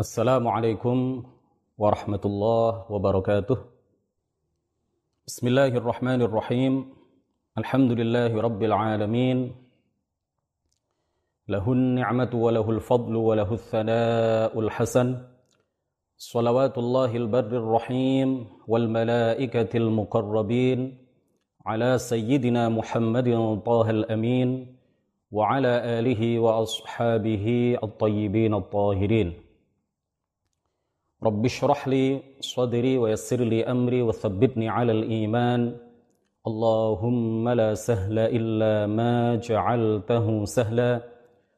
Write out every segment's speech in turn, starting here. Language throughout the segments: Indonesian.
السلام عليكم ورحمة الله وبركاته بسم الله الرحمن الرحيم الحمد لله رب العالمين له النعمة وله الفضل وله الثناء الحسن صلوات الله البر الرحيم والملائكة المقربين على سيدنا محمد طه الأمين وعلى آله وأصحابه الطيبين الطاهرين رب اشرح لي صدري ويسر لي أمري وثبتني على الإيمان. اللهم لا سهل إلا ما جعلته سهلا.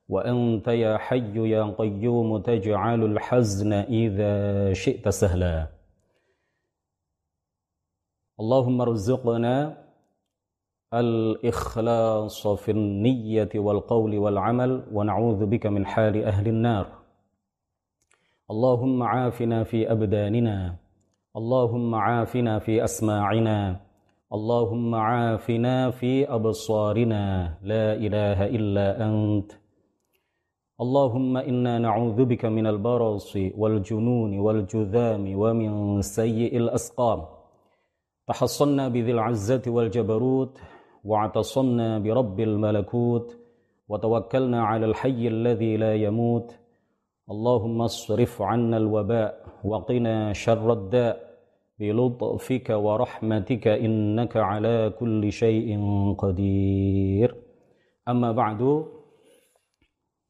وأنت يا حي يا قيوم تجعل الحزن إذا شئت سهلا. اللهم ارزقنا الإخلاص في النية والقول والعمل. ونعوذ بك من حال أهل النار. اللهم عافنا في أبداننا اللهم عافنا في أسماعنا اللهم عافنا في أبصارنا لا إله إلا أنت. اللهم إنا نعوذ بك من البرص والجنون والجذام ومن سيء الأسقام. تحصنا بذي العزة والجبروت واعتصمنا برب الملكوت وتوكلنا على الحي الذي لا يموت اللهم اصرف عنا الوباء وقنا شر الداء بلطفك ورحمتك إنك على كل شيء قدير أما بعد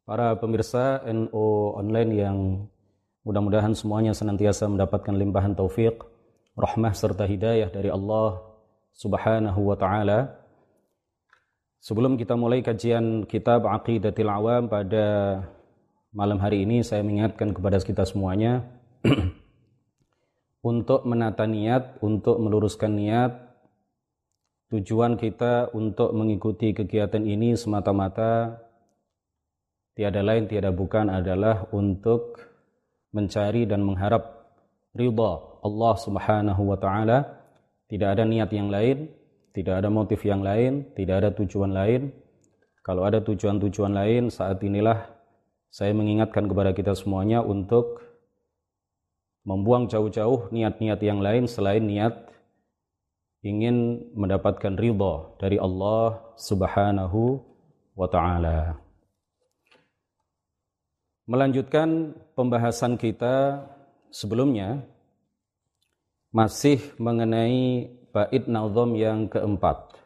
para pemirsa NO online yang mudah-mudahan semuanya senantiasa mendapatkan limpahan taufik, rahmah serta hidayah dari Allah Subhanahu wa taala. Sebelum kita mulai kajian kitab Aqidatil Awam pada malam hari ini saya mengingatkan kepada kita semuanya untuk menata niat, untuk meluruskan niat. Tujuan kita untuk mengikuti kegiatan ini semata-mata tiada lain tiada bukan adalah untuk mencari dan mengharap ridha Allah Subhanahu wa taala. Tidak ada niat yang lain, tidak ada motif yang lain, tidak ada tujuan lain. Kalau ada tujuan-tujuan lain, saat inilah saya mengingatkan kepada kita semuanya untuk membuang jauh-jauh niat-niat yang lain selain niat ingin mendapatkan ridha dari Allah Subhanahu wa taala. Melanjutkan pembahasan kita sebelumnya masih mengenai bait nazam yang keempat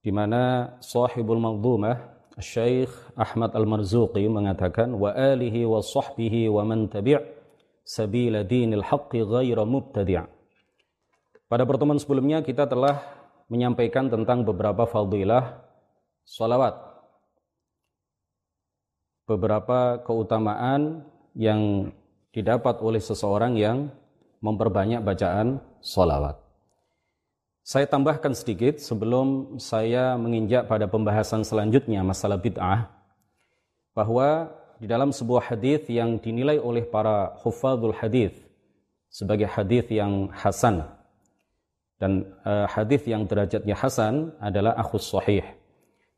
di mana sahibul maldumah Syekh Ahmad Al-Marzuqi mengatakan wa alihi wa sahbihi wa man tabi' sabila dinil haqqi ghaira mubtadi' Pada pertemuan sebelumnya kita telah menyampaikan tentang beberapa fadilah salawat. Beberapa keutamaan yang didapat oleh seseorang yang memperbanyak bacaan salawat. Saya tambahkan sedikit sebelum saya menginjak pada pembahasan selanjutnya masalah bid'ah bahwa di dalam sebuah hadis yang dinilai oleh para hufadzul hadis sebagai hadis yang hasan dan uh, hadis yang derajatnya hasan adalah akhus sahih.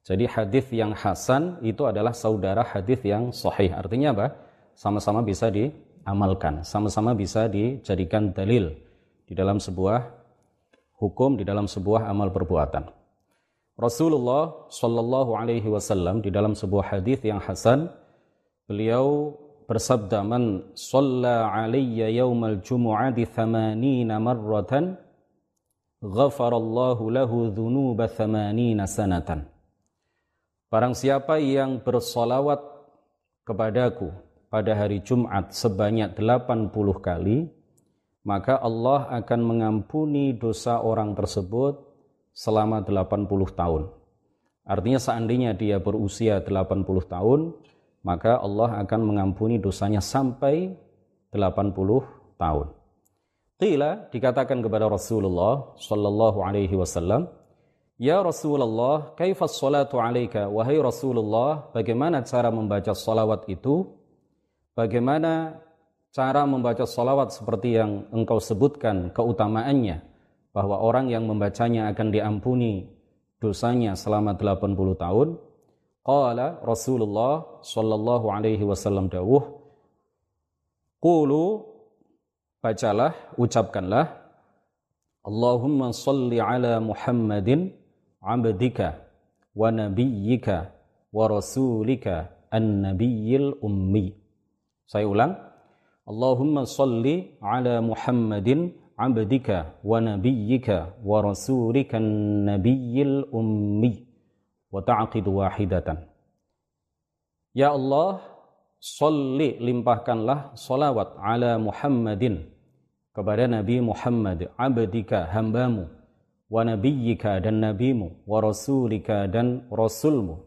Jadi hadis yang hasan itu adalah saudara hadis yang sahih. Artinya apa? Sama-sama bisa diamalkan, sama-sama bisa dijadikan dalil di dalam sebuah hukum, di dalam sebuah amal perbuatan. Rasulullah Shallallahu Alaihi Wasallam di dalam sebuah hadis yang hasan, beliau bersabda man shalla alayya yaumal jumu'ati thamanina marratan ghafarallahu lahu dhunuba thamanina sanatan. Barang siapa yang bersolawat kepadaku pada hari Jumat sebanyak 80 kali, maka Allah akan mengampuni dosa orang tersebut selama 80 tahun. Artinya seandainya dia berusia 80 tahun, maka Allah akan mengampuni dosanya sampai 80 tahun. Qila dikatakan kepada Rasulullah sallallahu alaihi wasallam, "Ya Rasulullah, kaifa salatu alaika?" Wahai Rasulullah, bagaimana cara membaca salawat itu? Bagaimana cara membaca salawat seperti yang engkau sebutkan keutamaannya bahwa orang yang membacanya akan diampuni dosanya selama 80 tahun? Qala Rasulullah sallallahu alaihi wasallam dawuh, Qulu bacalah, ucapkanlah Allahumma salli ala Muhammadin abdika wa nabiyyika wa rasulika an-nabiyyil ummi. Saya ulang. Allahumma salli ala Muhammadin abdika wa nabiyyika wa rasulika an-nabiyyil ummi wa ta'qidu wahidatan. Ya Allah, Salli limpahkanlah salawat ala Muhammadin kepada Nabi Muhammad abdika hambamu wa nabiyyika dan nabimu wa rasulika dan rasulmu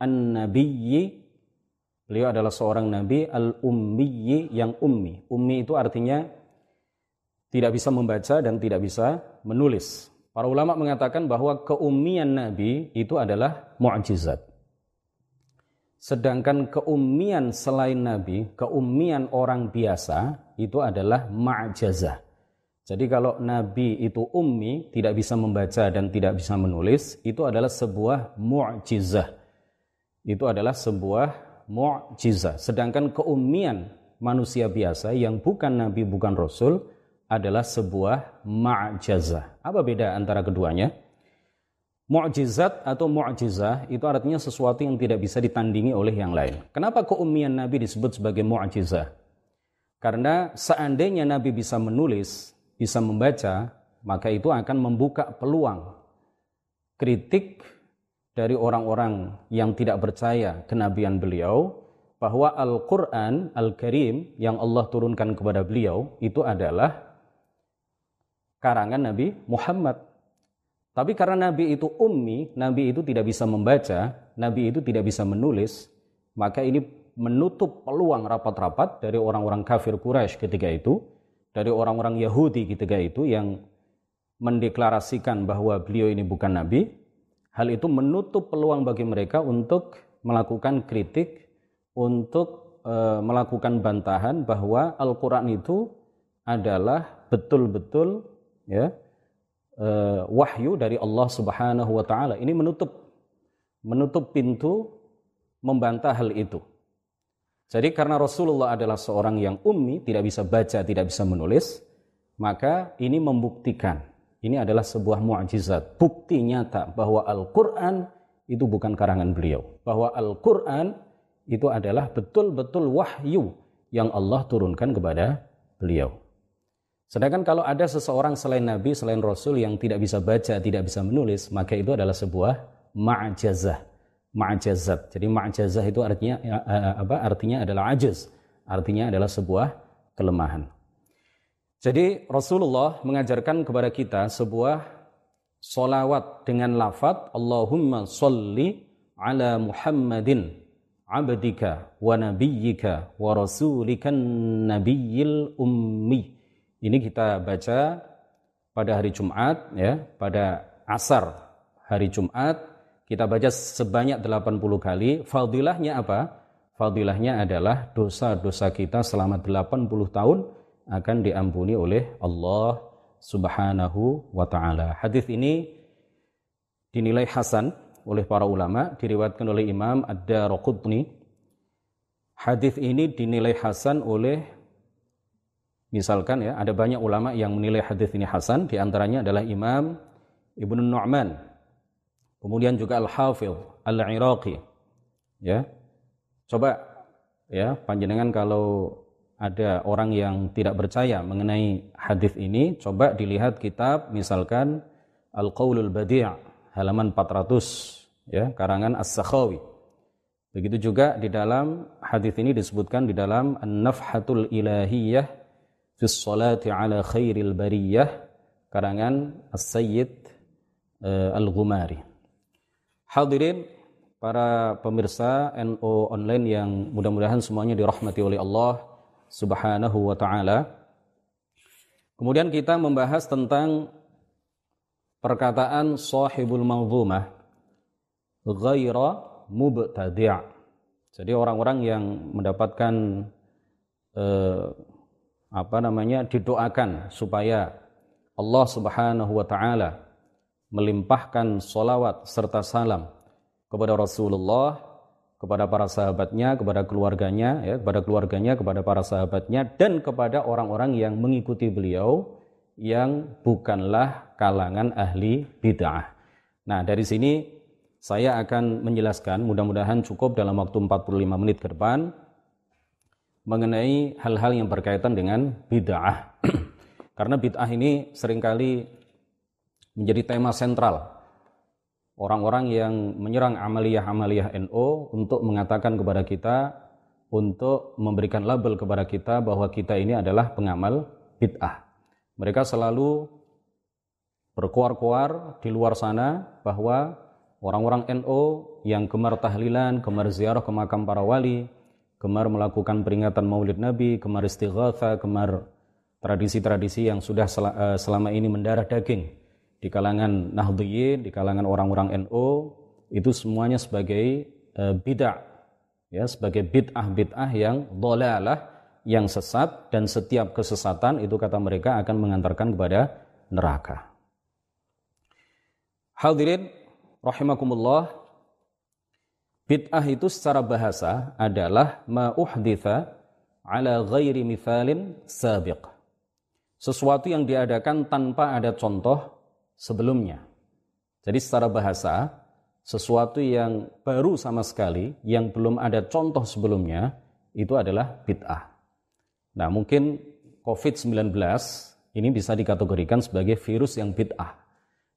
an nabiyyi beliau adalah seorang nabi al ummi yang ummi ummi itu artinya tidak bisa membaca dan tidak bisa menulis para ulama mengatakan bahwa keummian nabi itu adalah mukjizat Sedangkan keummian selain Nabi, keummian orang biasa itu adalah ma'jazah. Jadi kalau Nabi itu ummi, tidak bisa membaca dan tidak bisa menulis, itu adalah sebuah mu'jizah. Itu adalah sebuah mu'jizah. Sedangkan keummian manusia biasa yang bukan Nabi, bukan Rasul, adalah sebuah ma'jazah. Apa beda antara keduanya? Mu'jizat atau mu'jizah itu artinya sesuatu yang tidak bisa ditandingi oleh yang lain. Kenapa keummian Nabi disebut sebagai mu'jizah? Karena seandainya Nabi bisa menulis, bisa membaca, maka itu akan membuka peluang kritik dari orang-orang yang tidak percaya kenabian beliau bahwa Al-Quran, Al-Karim yang Allah turunkan kepada beliau itu adalah karangan Nabi Muhammad tapi karena Nabi itu ummi, Nabi itu tidak bisa membaca, Nabi itu tidak bisa menulis, maka ini menutup peluang rapat-rapat dari orang-orang kafir Quraisy ketika itu, dari orang-orang Yahudi ketika itu yang mendeklarasikan bahwa beliau ini bukan Nabi. Hal itu menutup peluang bagi mereka untuk melakukan kritik, untuk e, melakukan bantahan bahwa Al-Quran itu adalah betul-betul ya uh, wahyu dari Allah Subhanahu wa taala. Ini menutup menutup pintu membantah hal itu. Jadi karena Rasulullah adalah seorang yang ummi, tidak bisa baca, tidak bisa menulis, maka ini membuktikan ini adalah sebuah mukjizat, bukti nyata bahwa Al-Qur'an itu bukan karangan beliau, bahwa Al-Qur'an itu adalah betul-betul wahyu yang Allah turunkan kepada beliau. Sedangkan kalau ada seseorang selain Nabi, selain Rasul yang tidak bisa baca, tidak bisa menulis, maka itu adalah sebuah ma'jazah. Ma'jazat. Jadi ma'jazah itu artinya ya, eh, apa? Artinya adalah ajaz. Artinya adalah sebuah kelemahan. Jadi Rasulullah mengajarkan kepada kita sebuah solawat dengan lafat Allahumma salli ala Muhammadin abdika wa nabiyyika wa rasulikan nabiyyil ummi ini kita baca pada hari Jumat ya, pada asar hari Jumat kita baca sebanyak 80 kali. Fadilahnya apa? Fadilahnya adalah dosa-dosa kita selama 80 tahun akan diampuni oleh Allah Subhanahu wa taala. Hadis ini dinilai hasan oleh para ulama, diriwayatkan oleh Imam Ad-Darqutni. Hadis ini dinilai hasan oleh Misalkan ya, ada banyak ulama yang menilai hadis ini hasan, di antaranya adalah Imam Ibnu Nu'man. Kemudian juga Al-Hafidh Al-Iraqi. Ya. Coba ya, panjenengan kalau ada orang yang tidak percaya mengenai hadis ini, coba dilihat kitab misalkan Al-Qaulul Badi' halaman 400 ya, karangan As-Sakhawi. Begitu juga di dalam hadis ini disebutkan di dalam An-Nafhatul Ilahiyah fi salati ala khairil bariyah karangan As-Sayyid uh, Al-Ghumari. Hadirin para pemirsa NO online yang mudah-mudahan semuanya dirahmati oleh Allah Subhanahu wa taala. Kemudian kita membahas tentang perkataan sahibul manzumah ghaira mubtadi'. Jadi orang-orang yang mendapatkan uh, apa namanya didoakan supaya Allah Subhanahu wa taala melimpahkan solawat serta salam kepada Rasulullah kepada para sahabatnya, kepada keluarganya, ya, kepada keluarganya, kepada para sahabatnya, dan kepada orang-orang yang mengikuti beliau yang bukanlah kalangan ahli bid'ah. Nah, dari sini saya akan menjelaskan, mudah-mudahan cukup dalam waktu 45 menit ke depan, mengenai hal-hal yang berkaitan dengan bid'ah. Karena bid'ah ini sering kali menjadi tema sentral orang-orang yang menyerang amaliyah-amaliyah NO untuk mengatakan kepada kita untuk memberikan label kepada kita bahwa kita ini adalah pengamal bid'ah. Mereka selalu berkuar-kuar di luar sana bahwa orang-orang NO yang gemar tahlilan, gemar ziarah ke makam para wali, gemar melakukan peringatan maulid Nabi, gemar istighatha, gemar tradisi-tradisi yang sudah eh, selama ini mendarah daging di kalangan Nahdliyin, di kalangan orang-orang NU itu semuanya sebagai uh, bid'ah ya sebagai bid'ah-bid'ah yang dhalalah yang sesat dan setiap kesesatan itu kata mereka akan mengantarkan kepada neraka. Hadirin rahimakumullah bid'ah itu secara bahasa adalah ma uhditha ala ghairi mithalin sabiq. Sesuatu yang diadakan tanpa ada contoh sebelumnya. Jadi secara bahasa, sesuatu yang baru sama sekali, yang belum ada contoh sebelumnya, itu adalah bid'ah. Nah mungkin COVID-19 ini bisa dikategorikan sebagai virus yang bid'ah.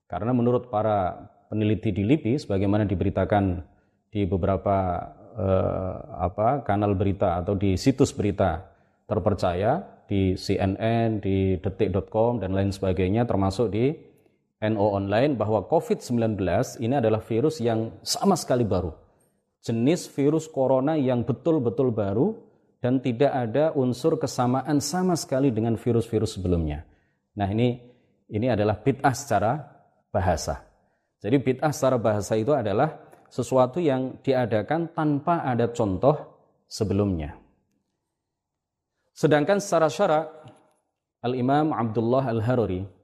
Karena menurut para peneliti di LIPI, sebagaimana diberitakan di beberapa eh, apa kanal berita atau di situs berita terpercaya, di CNN, di detik.com, dan lain sebagainya, termasuk di NO online bahwa COVID-19 ini adalah virus yang sama sekali baru. Jenis virus corona yang betul-betul baru dan tidak ada unsur kesamaan sama sekali dengan virus-virus sebelumnya. Nah ini ini adalah bid'ah secara bahasa. Jadi bid'ah secara bahasa itu adalah sesuatu yang diadakan tanpa ada contoh sebelumnya. Sedangkan secara syarak, Al-Imam Abdullah Al-Haruri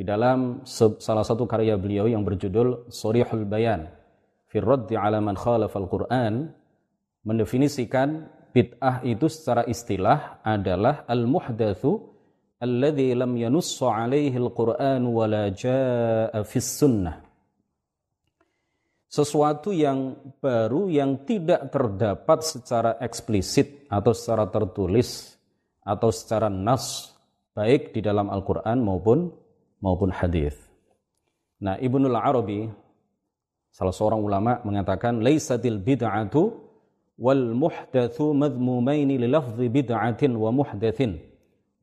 di dalam salah satu karya beliau yang berjudul Sorihul Bayan fi raddi ala man khalaf al-Quran mendefinisikan bid'ah itu secara istilah adalah al-muhdatsu alladhi lam yanussu alaihi al-Quran wa la jaa fi sunnah. Sesuatu yang baru yang tidak terdapat secara eksplisit atau secara tertulis atau secara nas baik di dalam Al-Qur'an maupun maupun hadis. Nah, Ibnul Arabi salah seorang ulama mengatakan laisatil bid'atu wal muhdatsu madhmumaini li bid'atin wa muhdatsin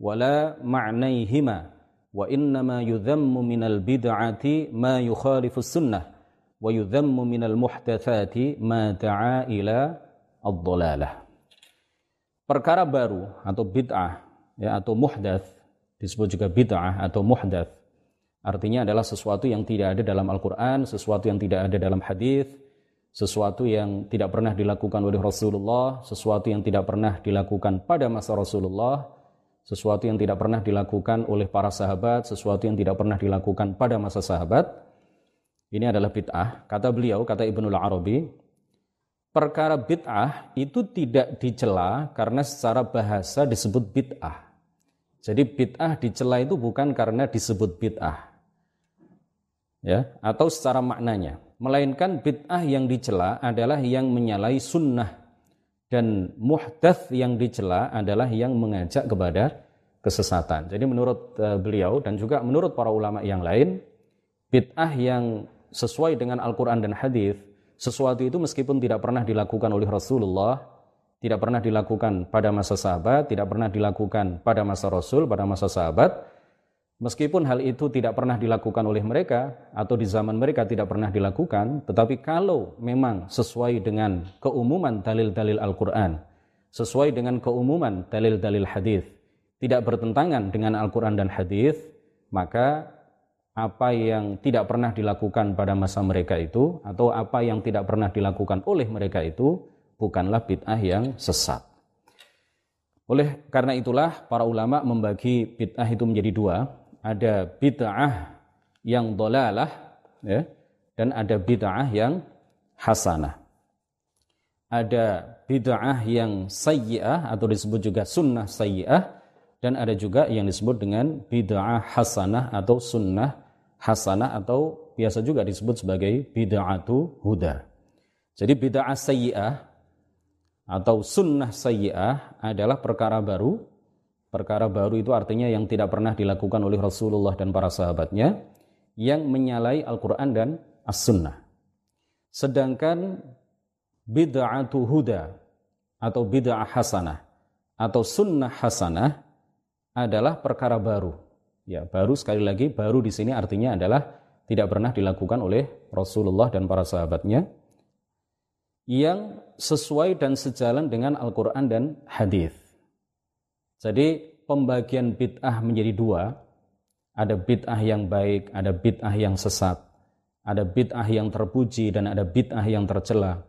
wala ma'naihima wa innama yudhammu minal bid'ati ma yukhalifu sunnah wa yudhammu minal muhdatsati ma ila ad-dhalalah perkara baru atau bid'ah ya atau muhdats disebut juga bid'ah atau muhdats Artinya adalah sesuatu yang tidak ada dalam Al-Quran, sesuatu yang tidak ada dalam hadis, sesuatu yang tidak pernah dilakukan oleh Rasulullah, sesuatu yang tidak pernah dilakukan pada masa Rasulullah, sesuatu yang tidak pernah dilakukan oleh para sahabat, sesuatu yang tidak pernah dilakukan pada masa sahabat. Ini adalah bid'ah. Kata beliau, kata Ibnul Arabi, perkara bid'ah itu tidak dicela karena secara bahasa disebut bid'ah. Jadi bid'ah dicela itu bukan karena disebut bid'ah ya atau secara maknanya melainkan bid'ah yang dicela adalah yang menyalahi sunnah dan muhdath yang dicela adalah yang mengajak kepada kesesatan. Jadi menurut uh, beliau dan juga menurut para ulama yang lain, bid'ah yang sesuai dengan Al-Quran dan Hadis, sesuatu itu meskipun tidak pernah dilakukan oleh Rasulullah, tidak pernah dilakukan pada masa sahabat, tidak pernah dilakukan pada masa Rasul, pada masa sahabat, Meskipun hal itu tidak pernah dilakukan oleh mereka atau di zaman mereka tidak pernah dilakukan, tetapi kalau memang sesuai dengan keumuman dalil-dalil Al-Quran, sesuai dengan keumuman dalil-dalil hadis, tidak bertentangan dengan Al-Quran dan hadis, maka apa yang tidak pernah dilakukan pada masa mereka itu atau apa yang tidak pernah dilakukan oleh mereka itu bukanlah bid'ah yang sesat. Oleh karena itulah para ulama membagi bid'ah itu menjadi dua, ada bid'ah yang dolalah ya, dan ada bid'ah yang hasanah. ada bid'ah yang sayyi'ah atau disebut juga sunnah sayyi'ah dan ada juga yang disebut dengan bid'ah hasanah atau sunnah hasanah atau biasa juga disebut sebagai bid'atu huda. Jadi bid'ah sayyi'ah atau sunnah sayyi'ah adalah perkara baru. Perkara baru itu artinya yang tidak pernah dilakukan oleh Rasulullah dan para sahabatnya yang menyalai Al-Quran dan As-Sunnah. Sedangkan bid'atu huda atau bid'ah hasanah atau sunnah hasanah adalah perkara baru. Ya, baru sekali lagi baru di sini artinya adalah tidak pernah dilakukan oleh Rasulullah dan para sahabatnya yang sesuai dan sejalan dengan Al-Qur'an dan hadis. Jadi pembagian bid'ah menjadi dua, ada bid'ah yang baik, ada bid'ah yang sesat, ada bid'ah yang terpuji dan ada bid'ah yang tercela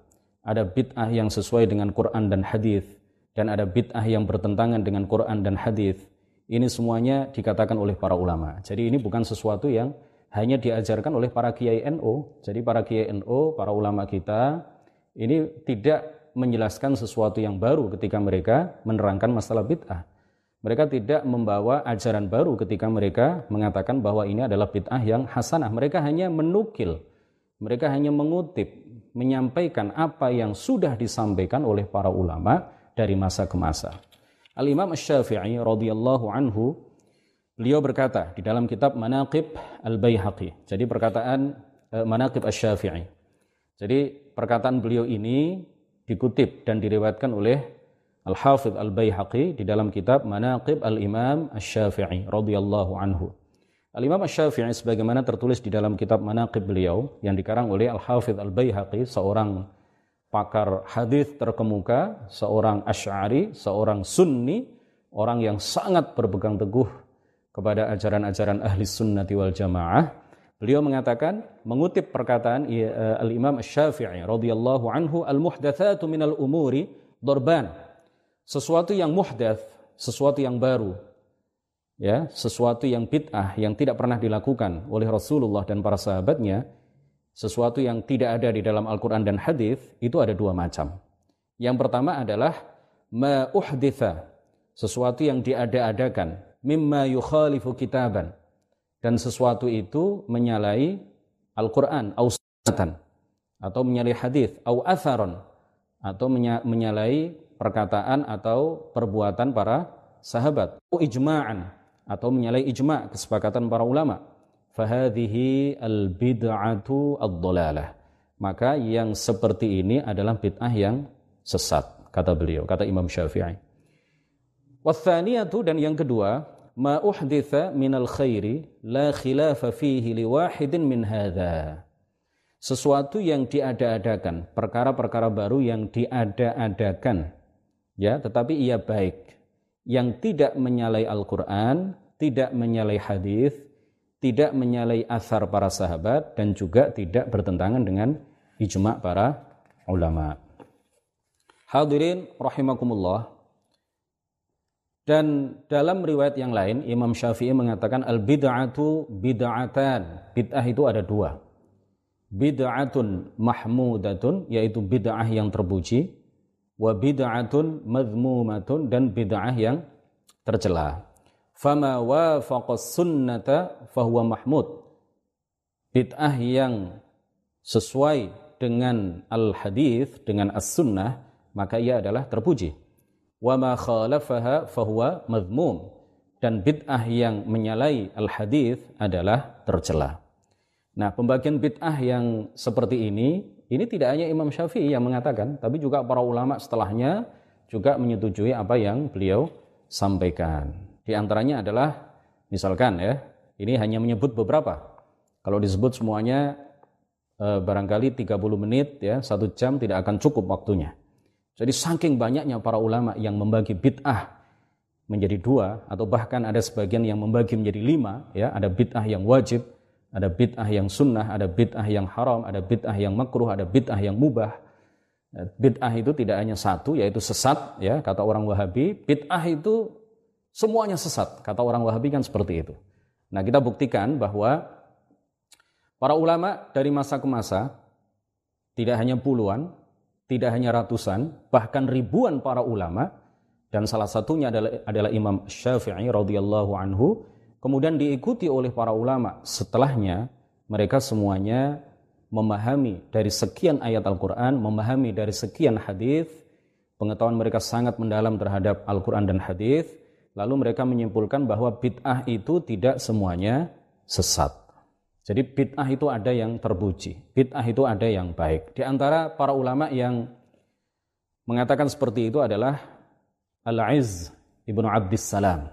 ada bid'ah yang sesuai dengan Quran dan hadis dan ada bid'ah yang bertentangan dengan Quran dan hadis. Ini semuanya dikatakan oleh para ulama. Jadi ini bukan sesuatu yang hanya diajarkan oleh para kiai NU. Jadi para kiai NU, para ulama kita ini tidak menjelaskan sesuatu yang baru ketika mereka menerangkan masalah bid'ah. Mereka tidak membawa ajaran baru ketika mereka mengatakan bahwa ini adalah bid'ah yang hasanah. Mereka hanya menukil, mereka hanya mengutip menyampaikan apa yang sudah disampaikan oleh para ulama dari masa ke masa. Al-Imam Asy-Syafi'i radhiyallahu anhu beliau berkata di dalam kitab Manaqib Al-Baihaqi. Jadi perkataan uh, Manaqib Asy-Syafi'i. Jadi perkataan beliau ini dikutip dan diriwayatkan oleh Al-Hafidh Al-Baihaqi di dalam kitab Manaqib Al-Imam Asy-Syafi'i radhiyallahu anhu. Al-Imam Syafi'i sebagaimana tertulis di dalam kitab Manaqib beliau yang dikarang oleh Al-Hafidh Al-Baihaqi, seorang pakar hadis terkemuka, seorang Asy'ari, seorang Sunni, orang yang sangat berpegang teguh kepada ajaran-ajaran ahli sunnati wal jamaah. Beliau mengatakan, mengutip perkataan eh, Al-Imam Syafi'i radhiyallahu anhu, al-muhdatsatu minal umuri dorban. Sesuatu yang muhdats, sesuatu yang baru, ya sesuatu yang bid'ah yang tidak pernah dilakukan oleh Rasulullah dan para sahabatnya sesuatu yang tidak ada di dalam Al-Quran dan hadis itu ada dua macam. Yang pertama adalah ma'uhditha sesuatu yang diada-adakan mimma yukhalifu kitaban dan sesuatu itu menyalahi Al-Quran atau atau menyalahi hadis atau atharon atau menyalahi perkataan atau perbuatan para sahabat ijma'an atau menyalahi ijma' kesepakatan para ulama. Fahadhihi al-bid'atu ad-dhalalah. Maka yang seperti ini adalah bid'ah yang sesat, kata beliau, kata Imam Syafi'i. Wathaniyatu dan yang kedua, ma uhditha minal khairi la khilafa fihi liwahidin min hadha. Sesuatu yang diada-adakan, perkara-perkara baru yang diada-adakan, ya, tetapi ia baik yang tidak menyalai Al-Quran, tidak menyalai hadis, tidak menyalai asar para sahabat, dan juga tidak bertentangan dengan ijma' para ulama. Hadirin rahimakumullah. Dan dalam riwayat yang lain, Imam Syafi'i mengatakan al-bid'atu bid'atan. Bid'ah itu ada dua. Bid'atun mahmudatun, yaitu bid'ah yang terpuji wa bid'atun madhmumatun dan bid'ah yang tercela. Fama wafaqa sunnata fahuwa mahmud. Bid'ah yang sesuai dengan al-hadis, dengan as-sunnah, maka ia adalah terpuji. Wa ma khalafaha fahuwa madhmum. Dan bid'ah yang menyalai al-hadis adalah tercela. Nah, pembagian bid'ah yang seperti ini ini tidak hanya Imam Syafi'i yang mengatakan, tapi juga para ulama setelahnya juga menyetujui apa yang beliau sampaikan. Di antaranya adalah misalkan ya, ini hanya menyebut beberapa. Kalau disebut semuanya eh, barangkali 30 menit ya, satu jam tidak akan cukup waktunya. Jadi saking banyaknya para ulama yang membagi bid'ah menjadi dua atau bahkan ada sebagian yang membagi menjadi lima ya ada bid'ah yang wajib ada bid'ah yang sunnah, ada bid'ah yang haram, ada bid'ah yang makruh, ada bid'ah yang mubah. Ya, bid'ah itu tidak hanya satu, yaitu sesat, ya kata orang Wahabi. Bid'ah itu semuanya sesat, kata orang Wahabi kan seperti itu. Nah kita buktikan bahwa para ulama dari masa ke masa, tidak hanya puluhan, tidak hanya ratusan, bahkan ribuan para ulama dan salah satunya adalah adalah Imam Syafi'i radhiyallahu anhu, kemudian diikuti oleh para ulama setelahnya mereka semuanya memahami dari sekian ayat Al-Qur'an, memahami dari sekian hadis, pengetahuan mereka sangat mendalam terhadap Al-Qur'an dan hadis, lalu mereka menyimpulkan bahwa bid'ah itu tidak semuanya sesat. Jadi bid'ah itu ada yang terpuji, bid'ah itu ada yang baik. Di antara para ulama yang mengatakan seperti itu adalah Al-Izz Ibnu Abdis Salam,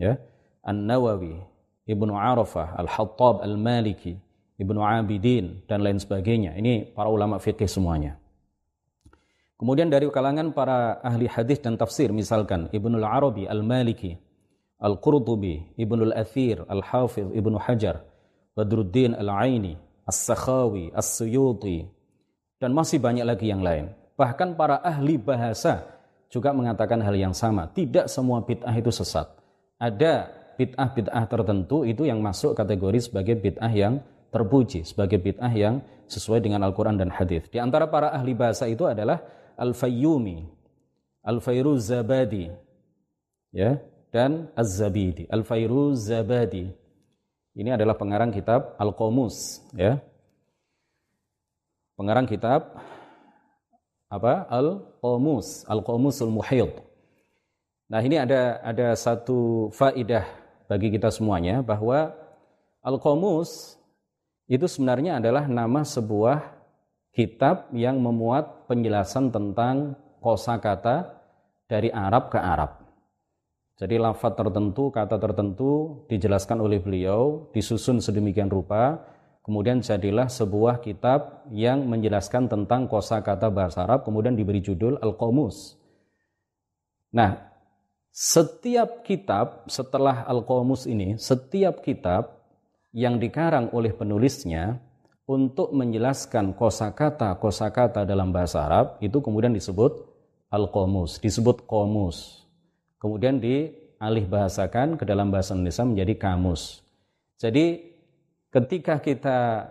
ya, An-Nawawi, Ibnu Arafah, Al-Hattab Al-Maliki, Ibnu Abidin dan lain sebagainya. Ini para ulama fikih semuanya. Kemudian dari kalangan para ahli hadis dan tafsir misalkan Ibnu Al-Arabi Al-Maliki, Al-Qurtubi, Ibnu Al-Athir, Al-Hafiz, Ibnu Hajar, Badruddin Al-Aini, As-Sakhawi, As-Suyuti, dan masih banyak lagi yang lain. Bahkan para ahli bahasa juga mengatakan hal yang sama. Tidak semua bid'ah itu sesat. Ada bid'ah-bid'ah tertentu itu yang masuk kategori sebagai bid'ah yang terpuji, sebagai bid'ah yang sesuai dengan Al-Quran dan Hadis. Di antara para ahli bahasa itu adalah Al-Fayyumi, Al-Fayruz Zabadi, ya, dan Az-Zabidi. Al-Fayruz Zabadi ini adalah pengarang kitab Al-Qomus, ya. Pengarang kitab apa? Al-Qomus, Al-Qomusul Muhid. Nah, ini ada ada satu faidah bagi kita semuanya bahwa Al-Qomus itu sebenarnya adalah nama sebuah kitab yang memuat penjelasan tentang kosakata dari Arab ke Arab. Jadi lafaz tertentu, kata tertentu dijelaskan oleh beliau, disusun sedemikian rupa, kemudian jadilah sebuah kitab yang menjelaskan tentang kosakata bahasa Arab, kemudian diberi judul Al-Qomus. Nah, setiap kitab setelah Al-Qomus ini, setiap kitab yang dikarang oleh penulisnya untuk menjelaskan kosakata-kosakata dalam bahasa Arab itu kemudian disebut Al-Qomus, disebut Qomus kemudian dialih bahasakan ke dalam bahasa Indonesia menjadi kamus. Jadi ketika kita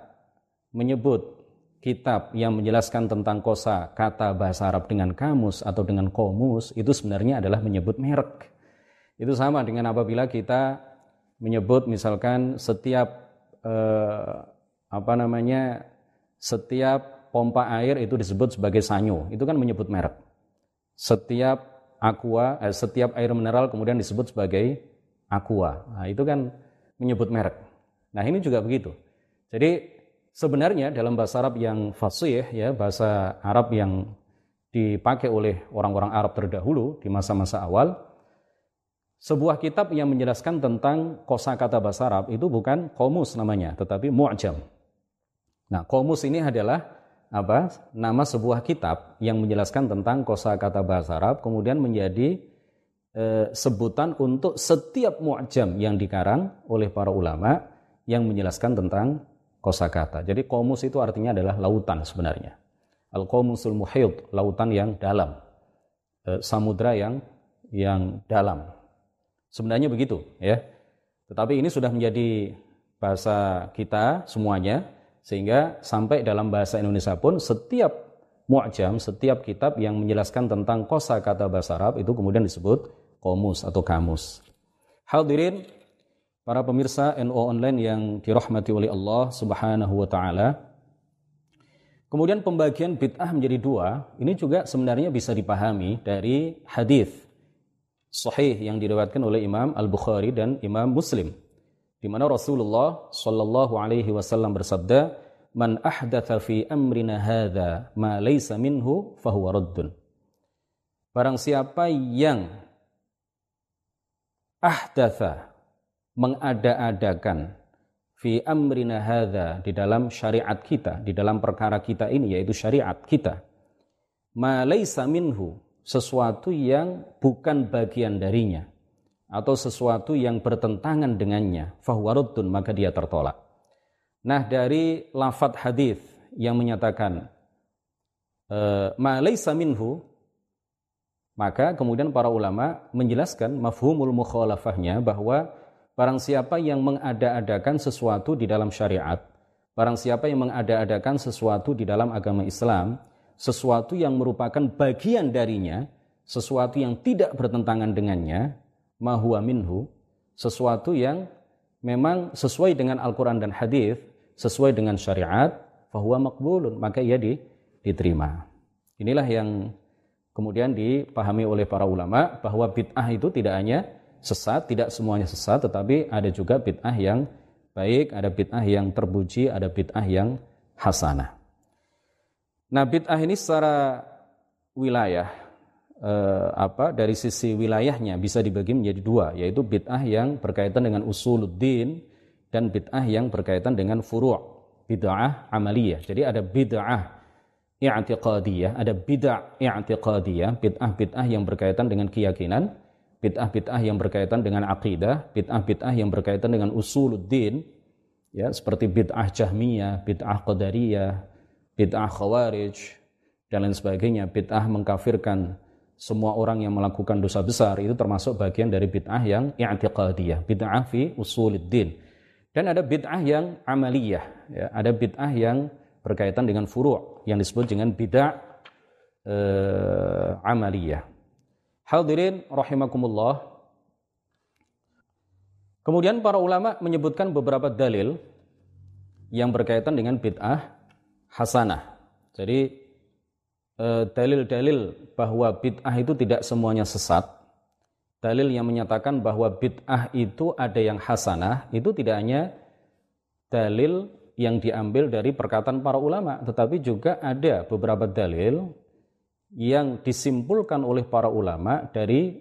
menyebut kitab yang menjelaskan tentang kosa kata bahasa Arab dengan kamus atau dengan komus itu sebenarnya adalah menyebut merek. Itu sama dengan apabila kita menyebut misalkan setiap eh, apa namanya setiap pompa air itu disebut sebagai sanyo, itu kan menyebut merek. Setiap aqua, eh, setiap air mineral kemudian disebut sebagai aqua. Nah, itu kan menyebut merek. Nah, ini juga begitu. Jadi sebenarnya dalam bahasa Arab yang fasih ya, bahasa Arab yang dipakai oleh orang-orang Arab terdahulu di masa-masa awal, sebuah kitab yang menjelaskan tentang kosakata bahasa Arab itu bukan komus namanya, tetapi mu'jam. Nah, komus ini adalah apa nama sebuah kitab yang menjelaskan tentang kosakata bahasa Arab kemudian menjadi e, sebutan untuk setiap mu'jam yang dikarang oleh para ulama yang menjelaskan tentang kosakata. Jadi komus itu artinya adalah lautan sebenarnya. Al-Qomusul Muhid, lautan yang dalam. E, samudra yang yang dalam. Sebenarnya begitu ya. Tetapi ini sudah menjadi bahasa kita semuanya sehingga sampai dalam bahasa Indonesia pun setiap mu'jam, setiap kitab yang menjelaskan tentang kosa kata bahasa Arab itu kemudian disebut komus atau kamus. Hadirin para pemirsa NO online yang dirahmati oleh Allah Subhanahu wa taala. Kemudian pembagian bid'ah menjadi dua, ini juga sebenarnya bisa dipahami dari hadis sahih yang diriwayatkan oleh Imam Al-Bukhari dan Imam Muslim di mana Rasulullah Shallallahu alaihi wasallam bersabda, "Man ahdatha fi amrina hadza ma laysa minhu fahuwa raddun." Barang siapa yang ahdatha mengada-adakan fi amrina hadza di dalam syariat kita, di dalam perkara kita ini yaitu syariat kita. Ma laysa minhu sesuatu yang bukan bagian darinya atau sesuatu yang bertentangan dengannya fahuwaruddun maka dia tertolak. Nah dari lafat hadis yang menyatakan eh, ma laysa minhu maka kemudian para ulama menjelaskan mafhumul mukhalafahnya bahwa barang siapa yang mengada-adakan sesuatu di dalam syariat, barang siapa yang mengada-adakan sesuatu di dalam agama Islam, sesuatu yang merupakan bagian darinya, sesuatu yang tidak bertentangan dengannya, mahuwa minhu, sesuatu yang memang sesuai dengan Al-Quran dan Hadis, sesuai dengan syariat, fahuwa makbulun, maka ia di, diterima. Inilah yang kemudian dipahami oleh para ulama bahwa bid'ah itu tidak hanya sesat, tidak semuanya sesat, tetapi ada juga bid'ah yang baik, ada bid'ah yang terpuji, ada bid'ah yang hasanah. Nah, bid'ah ini secara wilayah eh, apa dari sisi wilayahnya bisa dibagi menjadi dua, yaitu bid'ah yang berkaitan dengan usuluddin dan bid'ah yang berkaitan dengan furu' bid'ah amaliyah. Jadi ada bid'ah i'tiqadiyah, ada bid'ah i'tiqadiyah, bid'ah-bid'ah yang berkaitan dengan keyakinan, bid'ah-bid'ah yang berkaitan dengan akidah, bid'ah-bid'ah yang berkaitan dengan usuluddin, ya seperti bid'ah jahmiyah, bid'ah qadariyah, bid'ah khawarij, dan lain sebagainya. Bid'ah mengkafirkan semua orang yang melakukan dosa besar itu termasuk bagian dari bid'ah yang i'tiqadiyah, bid'ah fi usuluddin. Dan ada bid'ah yang amaliyah, ya. ada bid'ah yang berkaitan dengan furu' yang disebut dengan bid'ah uh, amaliyah. Hadirin rahimakumullah. Kemudian para ulama menyebutkan beberapa dalil yang berkaitan dengan bid'ah hasanah. Jadi eh, dalil-dalil bahwa bid'ah itu tidak semuanya sesat, dalil yang menyatakan bahwa bid'ah itu ada yang hasanah, itu tidak hanya dalil yang diambil dari perkataan para ulama, tetapi juga ada beberapa dalil yang disimpulkan oleh para ulama dari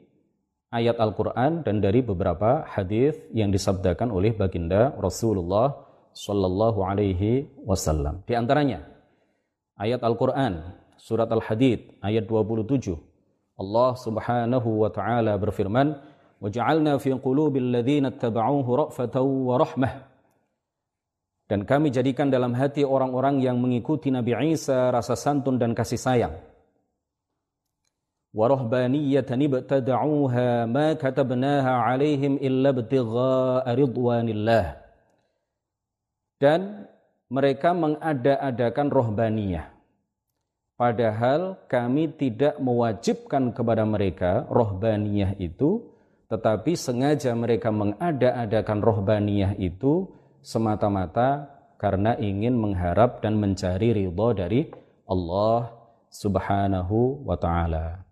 ayat Al-Quran dan dari beberapa hadis yang disabdakan oleh baginda Rasulullah sallallahu alaihi wasallam. Di antaranya ayat Al-Qur'an surat Al-Hadid ayat 27. Allah Subhanahu wa taala berfirman, "Waja'alna fi qulubil ladzina ittaba'uhu ra'fatan wa rahmah." Dan kami jadikan dalam hati orang-orang yang mengikuti Nabi Isa rasa santun dan kasih sayang. Warahbaniyatan ibtada'uha ma katabnaha 'alaihim illa ibtigha'a ridwanillah dan mereka mengada-adakan rohbaniyah. Padahal kami tidak mewajibkan kepada mereka rohbaniyah itu, tetapi sengaja mereka mengada-adakan rohbaniyah itu semata-mata karena ingin mengharap dan mencari ridho dari Allah Subhanahu wa taala.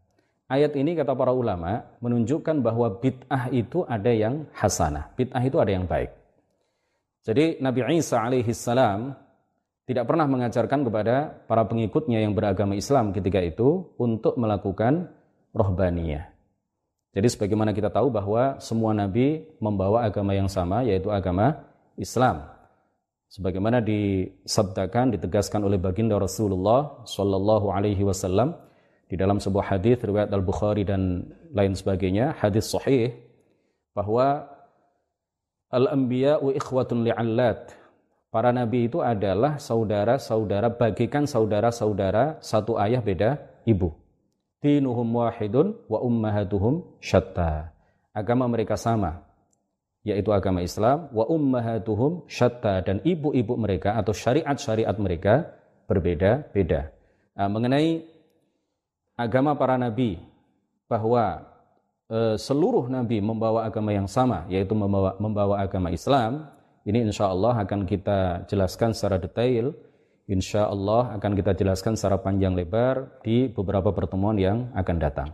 Ayat ini kata para ulama menunjukkan bahwa bid'ah itu ada yang hasanah, bid'ah itu ada yang baik. Jadi Nabi Isa alaihi salam tidak pernah mengajarkan kepada para pengikutnya yang beragama Islam ketika itu untuk melakukan rohbaniyah. Jadi sebagaimana kita tahu bahwa semua nabi membawa agama yang sama yaitu agama Islam. Sebagaimana disabdakan ditegaskan oleh baginda Rasulullah Shallallahu alaihi wasallam di dalam sebuah hadis riwayat Al-Bukhari dan lain sebagainya, hadis sahih bahwa Al-anbiya'u ikhwatun li'allat. Para nabi itu adalah saudara-saudara, bagikan saudara-saudara satu ayah beda ibu. Dinuhum wahidun wa ummahatuhum syatta. Agama mereka sama, yaitu agama Islam, wa ummahatuhum syatta. Dan ibu-ibu mereka atau syariat-syariat mereka berbeda-beda. Nah, mengenai agama para nabi, bahwa Eh, seluruh nabi membawa agama yang sama yaitu membawa membawa agama Islam ini insya Allah akan kita jelaskan secara detail. Insya Allah akan kita jelaskan secara panjang lebar di beberapa pertemuan yang akan datang.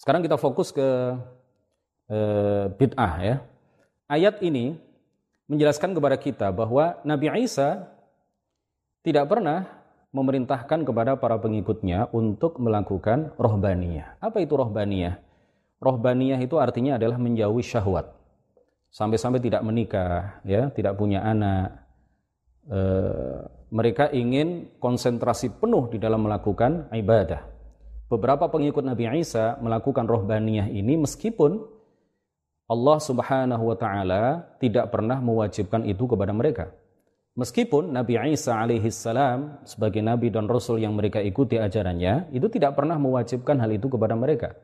Sekarang kita fokus ke e, bid'ah ya. Ayat ini menjelaskan kepada kita bahwa Nabi Isa tidak pernah memerintahkan kepada para pengikutnya untuk melakukan rohbaniyah. Apa itu rohbaniyah? Rohbaniyah itu artinya adalah menjauhi syahwat. Sampai-sampai tidak menikah, ya, tidak punya anak. E, mereka ingin konsentrasi penuh di dalam melakukan ibadah. Beberapa pengikut Nabi Isa melakukan rohbaniyah ini meskipun Allah Subhanahu wa taala tidak pernah mewajibkan itu kepada mereka. Meskipun Nabi Isa alaihi salam sebagai nabi dan rasul yang mereka ikuti ajarannya itu tidak pernah mewajibkan hal itu kepada mereka.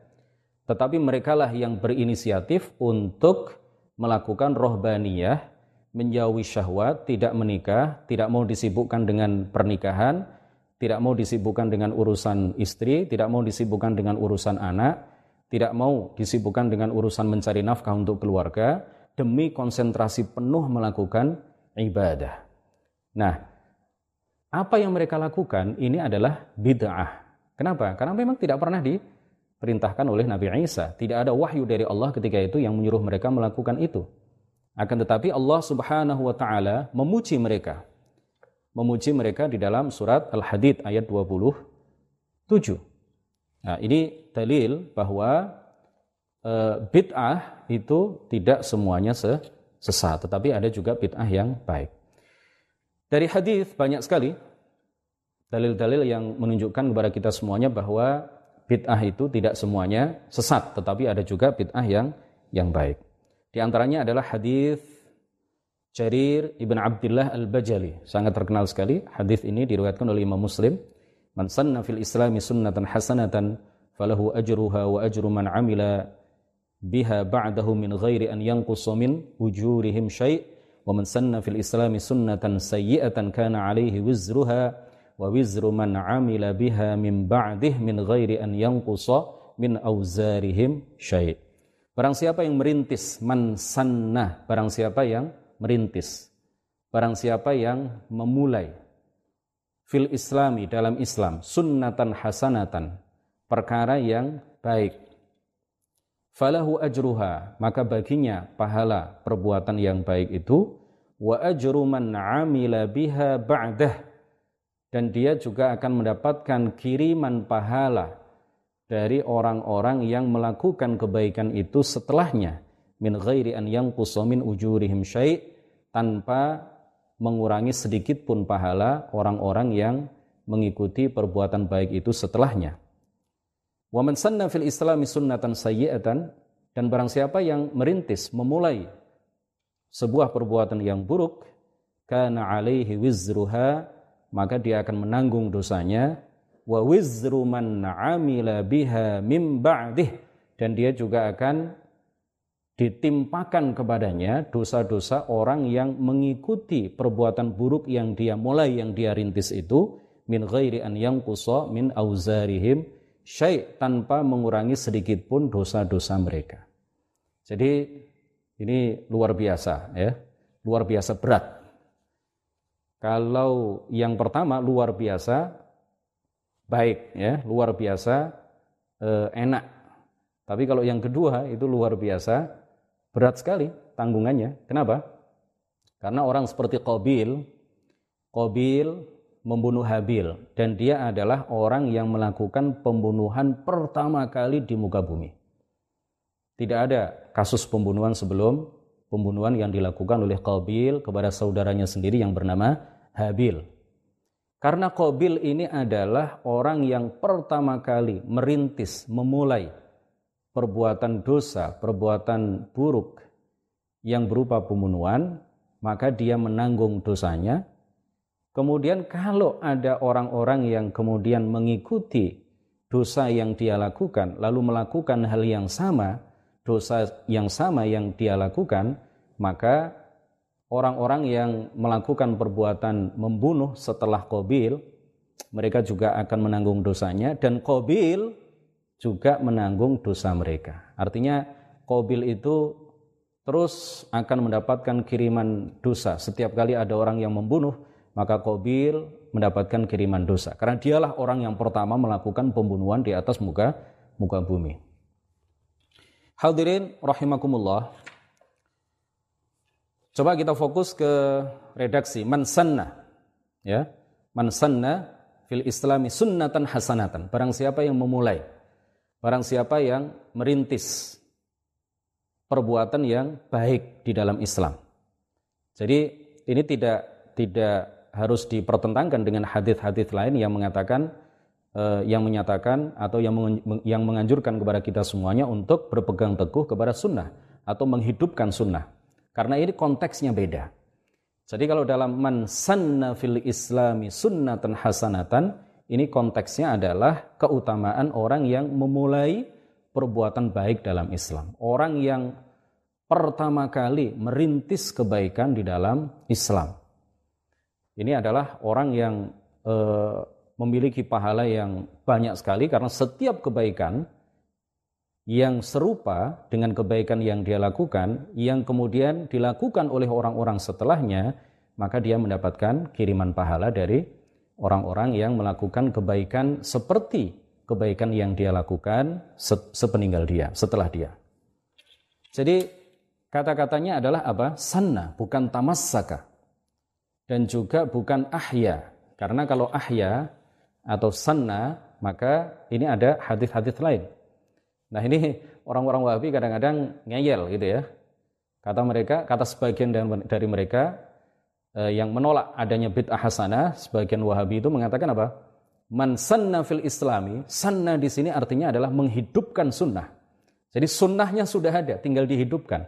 Tetapi merekalah yang berinisiatif untuk melakukan rohbaniyah, menjauhi syahwat, tidak menikah, tidak mau disibukkan dengan pernikahan, tidak mau disibukkan dengan urusan istri, tidak mau disibukkan dengan urusan anak, tidak mau disibukkan dengan urusan mencari nafkah untuk keluarga, demi konsentrasi penuh melakukan ibadah. Nah, apa yang mereka lakukan ini adalah bid'ah. Kenapa? Karena memang tidak pernah diperintahkan oleh Nabi Isa. Tidak ada wahyu dari Allah ketika itu yang menyuruh mereka melakukan itu. Akan tetapi Allah Subhanahu wa taala memuji mereka. Memuji mereka di dalam surat Al-Hadid ayat 27. Nah, ini dalil bahwa e, bid'ah itu tidak semuanya sesat, tetapi ada juga bid'ah yang baik. Dari hadis banyak sekali dalil-dalil yang menunjukkan kepada kita semuanya bahwa bid'ah itu tidak semuanya sesat, tetapi ada juga bid'ah yang yang baik. Di antaranya adalah hadis Jarir ibn Abdullah al-Bajali, sangat terkenal sekali. Hadis ini diriwayatkan oleh Imam Muslim. Man sanna fil Islami sunnatan hasanatan falahu ajruha wa ajru man amila biha ba'dahu min ghairi an yanqusa min ujurihim syai' sanna fil Islami sunnatan sayyi'atan kana alaihi wizruha wa wizru man amila biha min ba'dih min ghairi an yanqusa min auzarihim syai' Barang siapa yang merintis man sannah, barang siapa yang merintis. Barang siapa yang memulai fil islami dalam Islam sunnatan hasanatan, perkara yang baik. Falahu ajruha, maka baginya pahala perbuatan yang baik itu wa ajru man amila biha ba'dah. Dan dia juga akan mendapatkan kiriman pahala dari orang-orang yang melakukan kebaikan itu setelahnya. Min ghairi an yanqusa min ujurihim syai' tanpa mengurangi sedikit pun pahala orang-orang yang mengikuti perbuatan baik itu setelahnya. Wa man sanna fil islami sunnatan sayyi'atan dan barang siapa yang merintis memulai sebuah perbuatan yang buruk kana alaihi wizruha maka dia akan menanggung dosanya. Wa wizru man amila biha mim ba'dih dan dia juga akan ditimpakan kepadanya dosa-dosa orang yang mengikuti perbuatan buruk yang dia mulai yang dia rintis itu min ghairi an yanqusa min auzarihim syai' tanpa mengurangi sedikit pun dosa-dosa mereka. Jadi ini luar biasa ya, luar biasa berat. Kalau yang pertama luar biasa baik ya. Luar biasa eh, enak. Tapi kalau yang kedua itu luar biasa berat sekali tanggungannya. Kenapa? Karena orang seperti Qabil Qabil membunuh Habil dan dia adalah orang yang melakukan pembunuhan pertama kali di muka bumi tidak ada kasus pembunuhan sebelum pembunuhan yang dilakukan oleh Qabil kepada saudaranya sendiri yang bernama Habil karena Qabil ini adalah orang yang pertama kali merintis, memulai perbuatan dosa, perbuatan buruk yang berupa pembunuhan, maka dia menanggung dosanya. Kemudian kalau ada orang-orang yang kemudian mengikuti dosa yang dia lakukan, lalu melakukan hal yang sama, dosa yang sama yang dia lakukan, maka orang-orang yang melakukan perbuatan membunuh setelah Qabil mereka juga akan menanggung dosanya dan Qabil juga menanggung dosa mereka. Artinya Qabil itu terus akan mendapatkan kiriman dosa. Setiap kali ada orang yang membunuh, maka Qabil mendapatkan kiriman dosa. Karena dialah orang yang pertama melakukan pembunuhan di atas muka muka bumi. Hadirin rahimakumullah. Coba kita fokus ke redaksi man sanna ya. Man sanna fil islami sunnatan hasanatan. Barang siapa yang memulai, barang siapa yang merintis perbuatan yang baik di dalam Islam. Jadi ini tidak tidak harus dipertentangkan dengan hadis-hadis lain yang mengatakan eh, yang menyatakan atau yang yang menganjurkan kepada kita semuanya untuk berpegang teguh kepada sunnah atau menghidupkan sunnah. Karena ini konteksnya beda. Jadi kalau dalam man sanna fil islami sunnatan hasanatan, ini konteksnya adalah keutamaan orang yang memulai perbuatan baik dalam Islam. Orang yang pertama kali merintis kebaikan di dalam Islam. Ini adalah orang yang eh, memiliki pahala yang banyak sekali karena setiap kebaikan yang serupa dengan kebaikan yang dia lakukan yang kemudian dilakukan oleh orang-orang setelahnya maka dia mendapatkan kiriman pahala dari orang-orang yang melakukan kebaikan seperti kebaikan yang dia lakukan sepeninggal dia, setelah dia. Jadi kata-katanya adalah apa? Sanna, bukan tamassaka. Dan juga bukan ahya. Karena kalau ahya atau sanna, maka ini ada hadis-hadis lain. Nah ini orang-orang Wahabi kadang-kadang ngeyel gitu ya. Kata mereka, kata sebagian dari mereka, Eh, yang menolak adanya bid'ah hasanah, sebagian Wahabi itu mengatakan apa? Man sanna fil islami, sanna di sini artinya adalah menghidupkan sunnah. Jadi sunnahnya sudah ada, tinggal dihidupkan.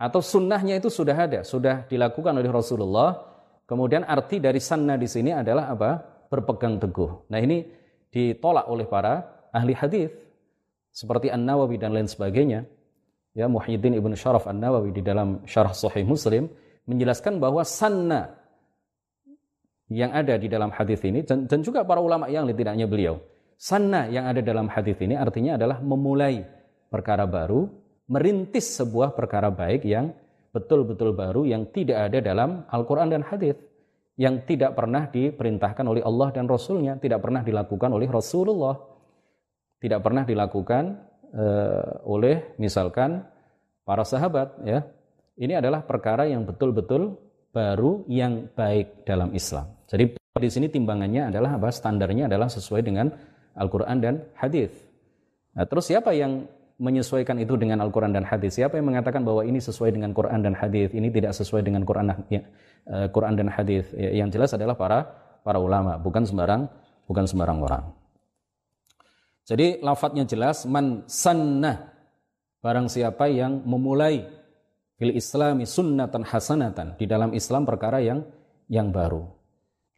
Atau sunnahnya itu sudah ada, sudah dilakukan oleh Rasulullah. Kemudian arti dari sanna di sini adalah apa? Berpegang teguh. Nah ini ditolak oleh para ahli hadis seperti An Nawawi dan lain sebagainya. Ya Muhyiddin ibn Syaraf An Nawawi di dalam Syarah Sahih Muslim menjelaskan bahwa sanna yang ada di dalam hadis ini dan, juga para ulama yang tidak hanya beliau. Sanna yang ada dalam hadis ini artinya adalah memulai perkara baru, merintis sebuah perkara baik yang betul-betul baru yang tidak ada dalam Al-Quran dan hadis yang tidak pernah diperintahkan oleh Allah dan Rasulnya, tidak pernah dilakukan oleh Rasulullah, tidak pernah dilakukan uh, oleh misalkan para sahabat, ya ini adalah perkara yang betul-betul baru yang baik dalam Islam. Jadi di sini timbangannya adalah apa? Standarnya adalah sesuai dengan Al-Quran dan Hadis. Nah, terus siapa yang menyesuaikan itu dengan Al-Quran dan Hadis? Siapa yang mengatakan bahwa ini sesuai dengan Quran dan Hadis? Ini tidak sesuai dengan Quran, ya, uh, Quran dan Hadis? Ya, yang jelas adalah para para ulama, bukan sembarang bukan sembarang orang. Jadi lafadznya jelas man sanna barang siapa yang memulai fil islami sunnatan hasanatan di dalam Islam perkara yang yang baru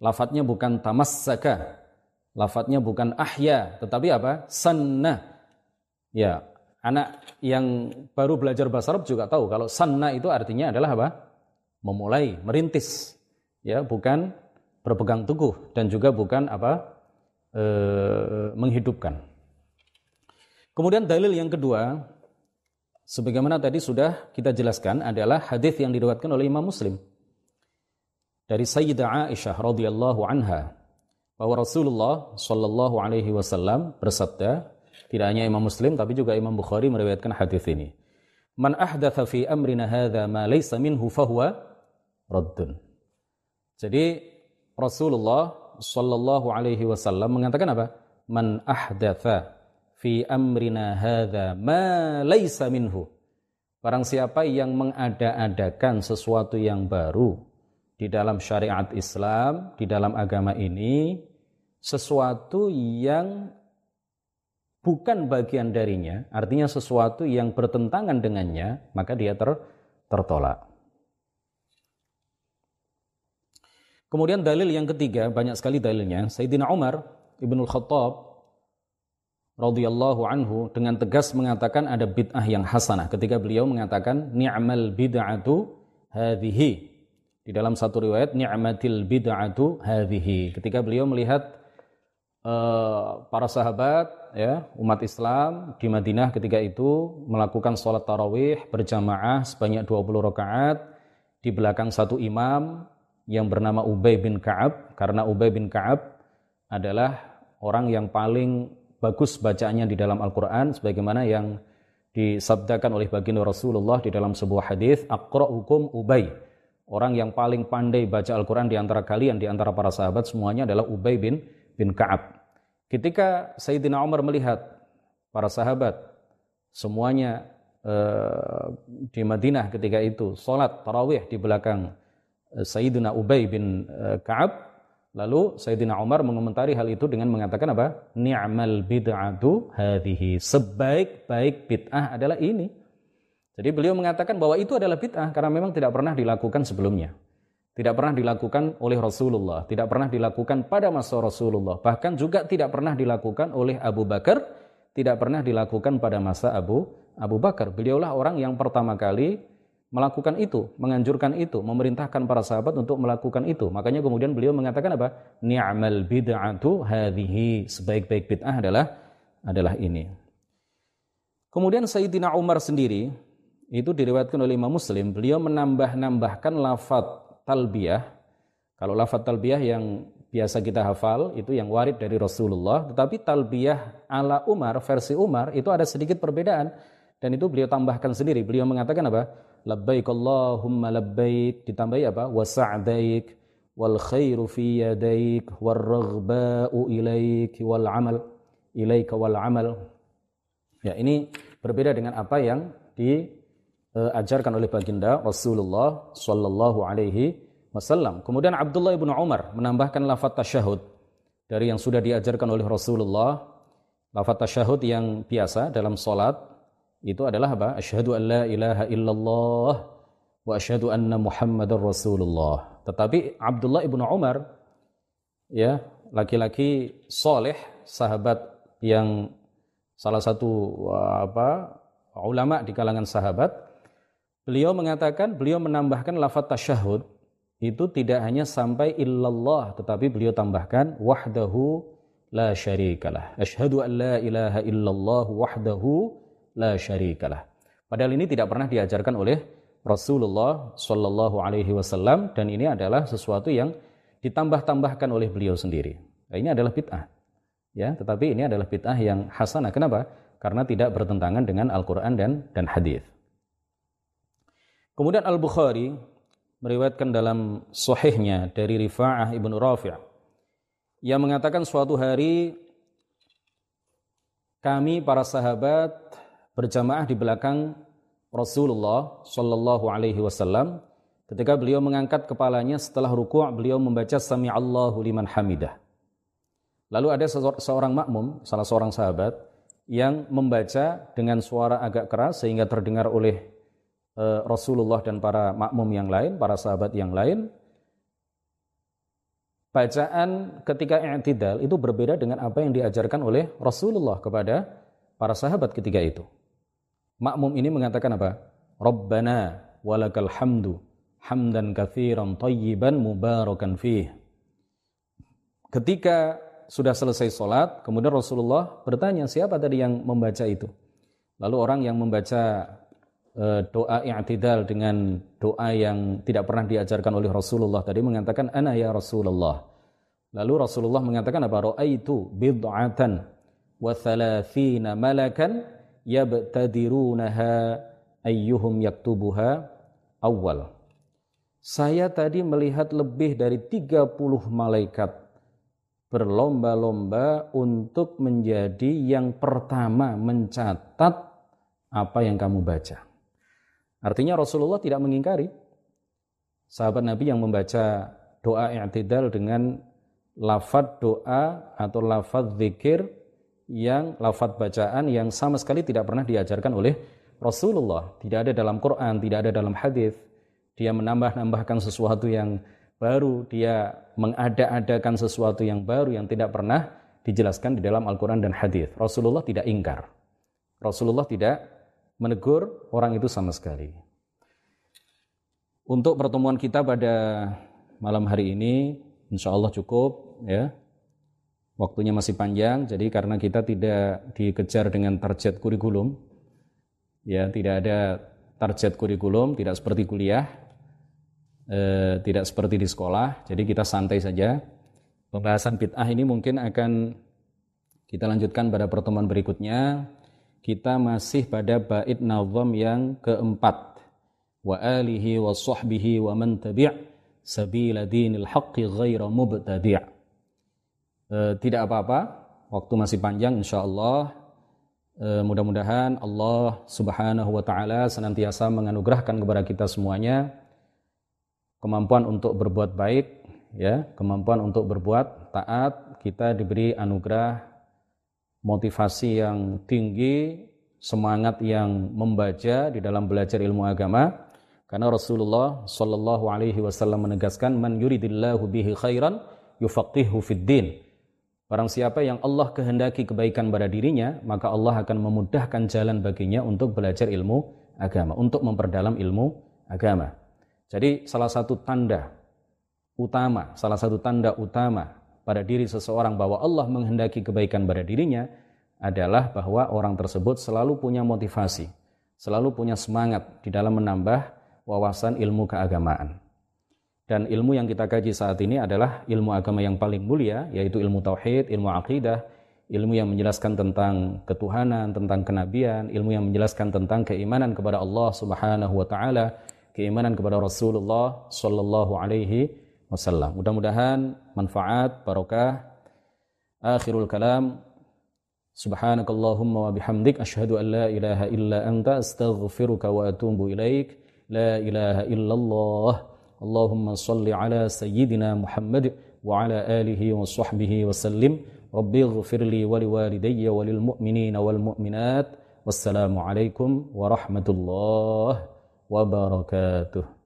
lafadznya bukan tamassaka lafadznya bukan ahya tetapi apa sanna ya anak yang baru belajar bahasa Arab juga tahu kalau sanna itu artinya adalah apa? Memulai merintis. Ya bukan berpegang teguh dan juga bukan apa? E, menghidupkan. Kemudian dalil yang kedua Sebagaimana tadi sudah kita jelaskan adalah hadis yang diriwayatkan oleh Imam Muslim dari Sayyidah Aisyah radhiyallahu anha bahwa Rasulullah shallallahu alaihi wasallam bersabda tidak hanya Imam Muslim tapi juga Imam Bukhari meriwayatkan hadis ini. Man ahdatha fi amrina hadza ma laysa minhu fahuwa raddun. Jadi Rasulullah shallallahu alaihi wasallam mengatakan apa? Man ahdatha fi amrina hadza ma laisa minhu. Barang siapa yang mengada-adakan sesuatu yang baru di dalam syariat Islam, di dalam agama ini, sesuatu yang bukan bagian darinya, artinya sesuatu yang bertentangan dengannya, maka dia ter, tertolak. Kemudian dalil yang ketiga, banyak sekali dalilnya. Sayyidina Umar Ibnul Khattab radhiyallahu anhu dengan tegas mengatakan ada bid'ah yang hasanah ketika beliau mengatakan ni'mal bid'atu hadhihi di dalam satu riwayat ni'matil bid'atu hadhihi ketika beliau melihat para sahabat ya umat Islam di Madinah ketika itu melakukan sholat tarawih berjamaah sebanyak 20 rakaat di belakang satu imam yang bernama Ubay bin Ka'ab. Karena Ubay bin Ka'ab adalah orang yang paling bagus bacaannya di dalam Al-Quran sebagaimana yang disabdakan oleh baginda Rasulullah di dalam sebuah hadis hukum Ubay. Orang yang paling pandai baca Al-Quran di antara kalian di antara para sahabat semuanya adalah Ubay bin bin Ka'ab ketika Sayyidina Umar melihat para sahabat semuanya uh, di Madinah ketika itu sholat tarawih di belakang uh, Sayyidina Ubay bin uh, Ka'ab Lalu Sayyidina Umar mengomentari hal itu dengan mengatakan apa? Ni'mal bid'atu hadhihi. Sebaik-baik bid'ah adalah ini. Jadi beliau mengatakan bahwa itu adalah bid'ah karena memang tidak pernah dilakukan sebelumnya. Tidak pernah dilakukan oleh Rasulullah, tidak pernah dilakukan pada masa Rasulullah, bahkan juga tidak pernah dilakukan oleh Abu Bakar, tidak pernah dilakukan pada masa Abu Abu Bakar. Beliaulah orang yang pertama kali melakukan itu, menganjurkan itu, memerintahkan para sahabat untuk melakukan itu. Makanya kemudian beliau mengatakan apa? Ni'mal bid'atu hadhihi. Sebaik-baik bid'ah adalah adalah ini. Kemudian Sayyidina Umar sendiri itu diriwayatkan oleh Imam Muslim, beliau menambah-nambahkan lafaz talbiyah. Kalau lafaz talbiyah yang biasa kita hafal itu yang warid dari Rasulullah, tetapi talbiyah ala Umar versi Umar itu ada sedikit perbedaan. Dan itu beliau tambahkan sendiri. Beliau mengatakan apa? labbaik Allahumma labbaik. Ditambahi apa? Wa sa'daik. Wal khairu fi yadaik. Wal raghba'u ilaik. Wal amal ilaika wal amal. Ya ini berbeda dengan apa yang diajarkan oleh baginda Rasulullah sallallahu alaihi wasallam kemudian Abdullah ibnu Umar menambahkan lafaz tasyahud dari yang sudah diajarkan oleh Rasulullah lafaz tasyahud yang biasa dalam salat itu adalah apa? Asyhadu an la ilaha illallah wa asyhadu anna Muhammadar Rasulullah. Tetapi Abdullah ibnu Umar ya, laki-laki soleh, sahabat yang salah satu apa ulama di kalangan sahabat, beliau mengatakan, beliau menambahkan lafaz tasyahud itu tidak hanya sampai illallah, tetapi beliau tambahkan wahdahu la syarikalah. Asyhadu an la ilaha illallah wahdahu la syarikalah. Padahal ini tidak pernah diajarkan oleh Rasulullah Shallallahu Alaihi Wasallam dan ini adalah sesuatu yang ditambah-tambahkan oleh beliau sendiri. Nah, ini adalah bid'ah, ya. Tetapi ini adalah bid'ah yang hasanah. Kenapa? Karena tidak bertentangan dengan Al-Quran dan dan hadis. Kemudian Al Bukhari meriwayatkan dalam sahihnya dari Rifa'ah ibnu Rafi' yang mengatakan suatu hari kami para sahabat berjamaah di belakang Rasulullah Shallallahu Alaihi Wasallam ketika beliau mengangkat kepalanya setelah ruku' beliau membaca Sami Allahu liman hamidah. Lalu ada seorang makmum, salah seorang sahabat yang membaca dengan suara agak keras sehingga terdengar oleh Rasulullah dan para makmum yang lain, para sahabat yang lain. Bacaan ketika i'tidal itu berbeda dengan apa yang diajarkan oleh Rasulullah kepada para sahabat ketika itu. Makmum ini mengatakan apa? Rabbana walakal hamdu hamdan kathiran tayyiban mubarakan fih. Ketika sudah selesai sholat, kemudian Rasulullah bertanya, siapa tadi yang membaca itu? Lalu orang yang membaca doa i'tidal dengan doa yang tidak pernah diajarkan oleh Rasulullah tadi mengatakan, ana ya Rasulullah. Lalu Rasulullah mengatakan apa? Ra'aitu bid'atan wa thalathina malakan yabtadirunaha ayyuhum yaktubuha awal. Saya tadi melihat lebih dari 30 malaikat berlomba-lomba untuk menjadi yang pertama mencatat apa yang kamu baca. Artinya Rasulullah tidak mengingkari sahabat Nabi yang membaca doa i'tidal dengan lafad doa atau lafad zikir yang lafaz bacaan yang sama sekali tidak pernah diajarkan oleh Rasulullah. Tidak ada dalam Quran, tidak ada dalam hadis. Dia menambah-nambahkan sesuatu yang baru, dia mengada-adakan sesuatu yang baru yang tidak pernah dijelaskan di dalam Al-Quran dan hadis. Rasulullah tidak ingkar. Rasulullah tidak menegur orang itu sama sekali. Untuk pertemuan kita pada malam hari ini, insya Allah cukup ya waktunya masih panjang, jadi karena kita tidak dikejar dengan target kurikulum, ya tidak ada target kurikulum, tidak seperti kuliah, eh, tidak seperti di sekolah, jadi kita santai saja. Pembahasan bid'ah ini mungkin akan kita lanjutkan pada pertemuan berikutnya. Kita masih pada bait nazam yang keempat. Wa alihi wa sahbihi wa man tabi' sabila dinil haqqi ghaira mubtadi' e, tidak apa-apa, waktu masih panjang insya Allah. E, mudah-mudahan Allah subhanahu wa ta'ala senantiasa menganugerahkan kepada kita semuanya kemampuan untuk berbuat baik, ya, kemampuan untuk berbuat taat, kita diberi anugerah motivasi yang tinggi, semangat yang membaca di dalam belajar ilmu agama. Karena Rasulullah Shallallahu Alaihi Wasallam menegaskan, "Man yuridillahu bihi khairan yufaqihu fid din." Barang siapa yang Allah kehendaki kebaikan pada dirinya, maka Allah akan memudahkan jalan baginya untuk belajar ilmu agama, untuk memperdalam ilmu agama. Jadi salah satu tanda utama, salah satu tanda utama pada diri seseorang bahwa Allah menghendaki kebaikan pada dirinya adalah bahwa orang tersebut selalu punya motivasi, selalu punya semangat di dalam menambah wawasan ilmu keagamaan. Dan ilmu yang kita kaji saat ini adalah ilmu agama yang paling mulia, yaitu ilmu tauhid, ilmu akidah, ilmu yang menjelaskan tentang ketuhanan, tentang kenabian, ilmu yang menjelaskan tentang keimanan kepada Allah Subhanahu wa taala, keimanan kepada Rasulullah sallallahu alaihi wasallam. Mudah-mudahan manfaat, barokah. Akhirul kalam Subhanakallahumma wa bihamdik asyhadu an la ilaha illa anta astaghfiruka wa atubu ilaik. La ilaha illallah. Allahumma salli ala sayyidina Muhammad wa ala alihi wa sahbihi wa sallim. ربي اغفر لي ولوالدي وللمؤمنين والمؤمنات والسلام عليكم ورحمة الله وبركاته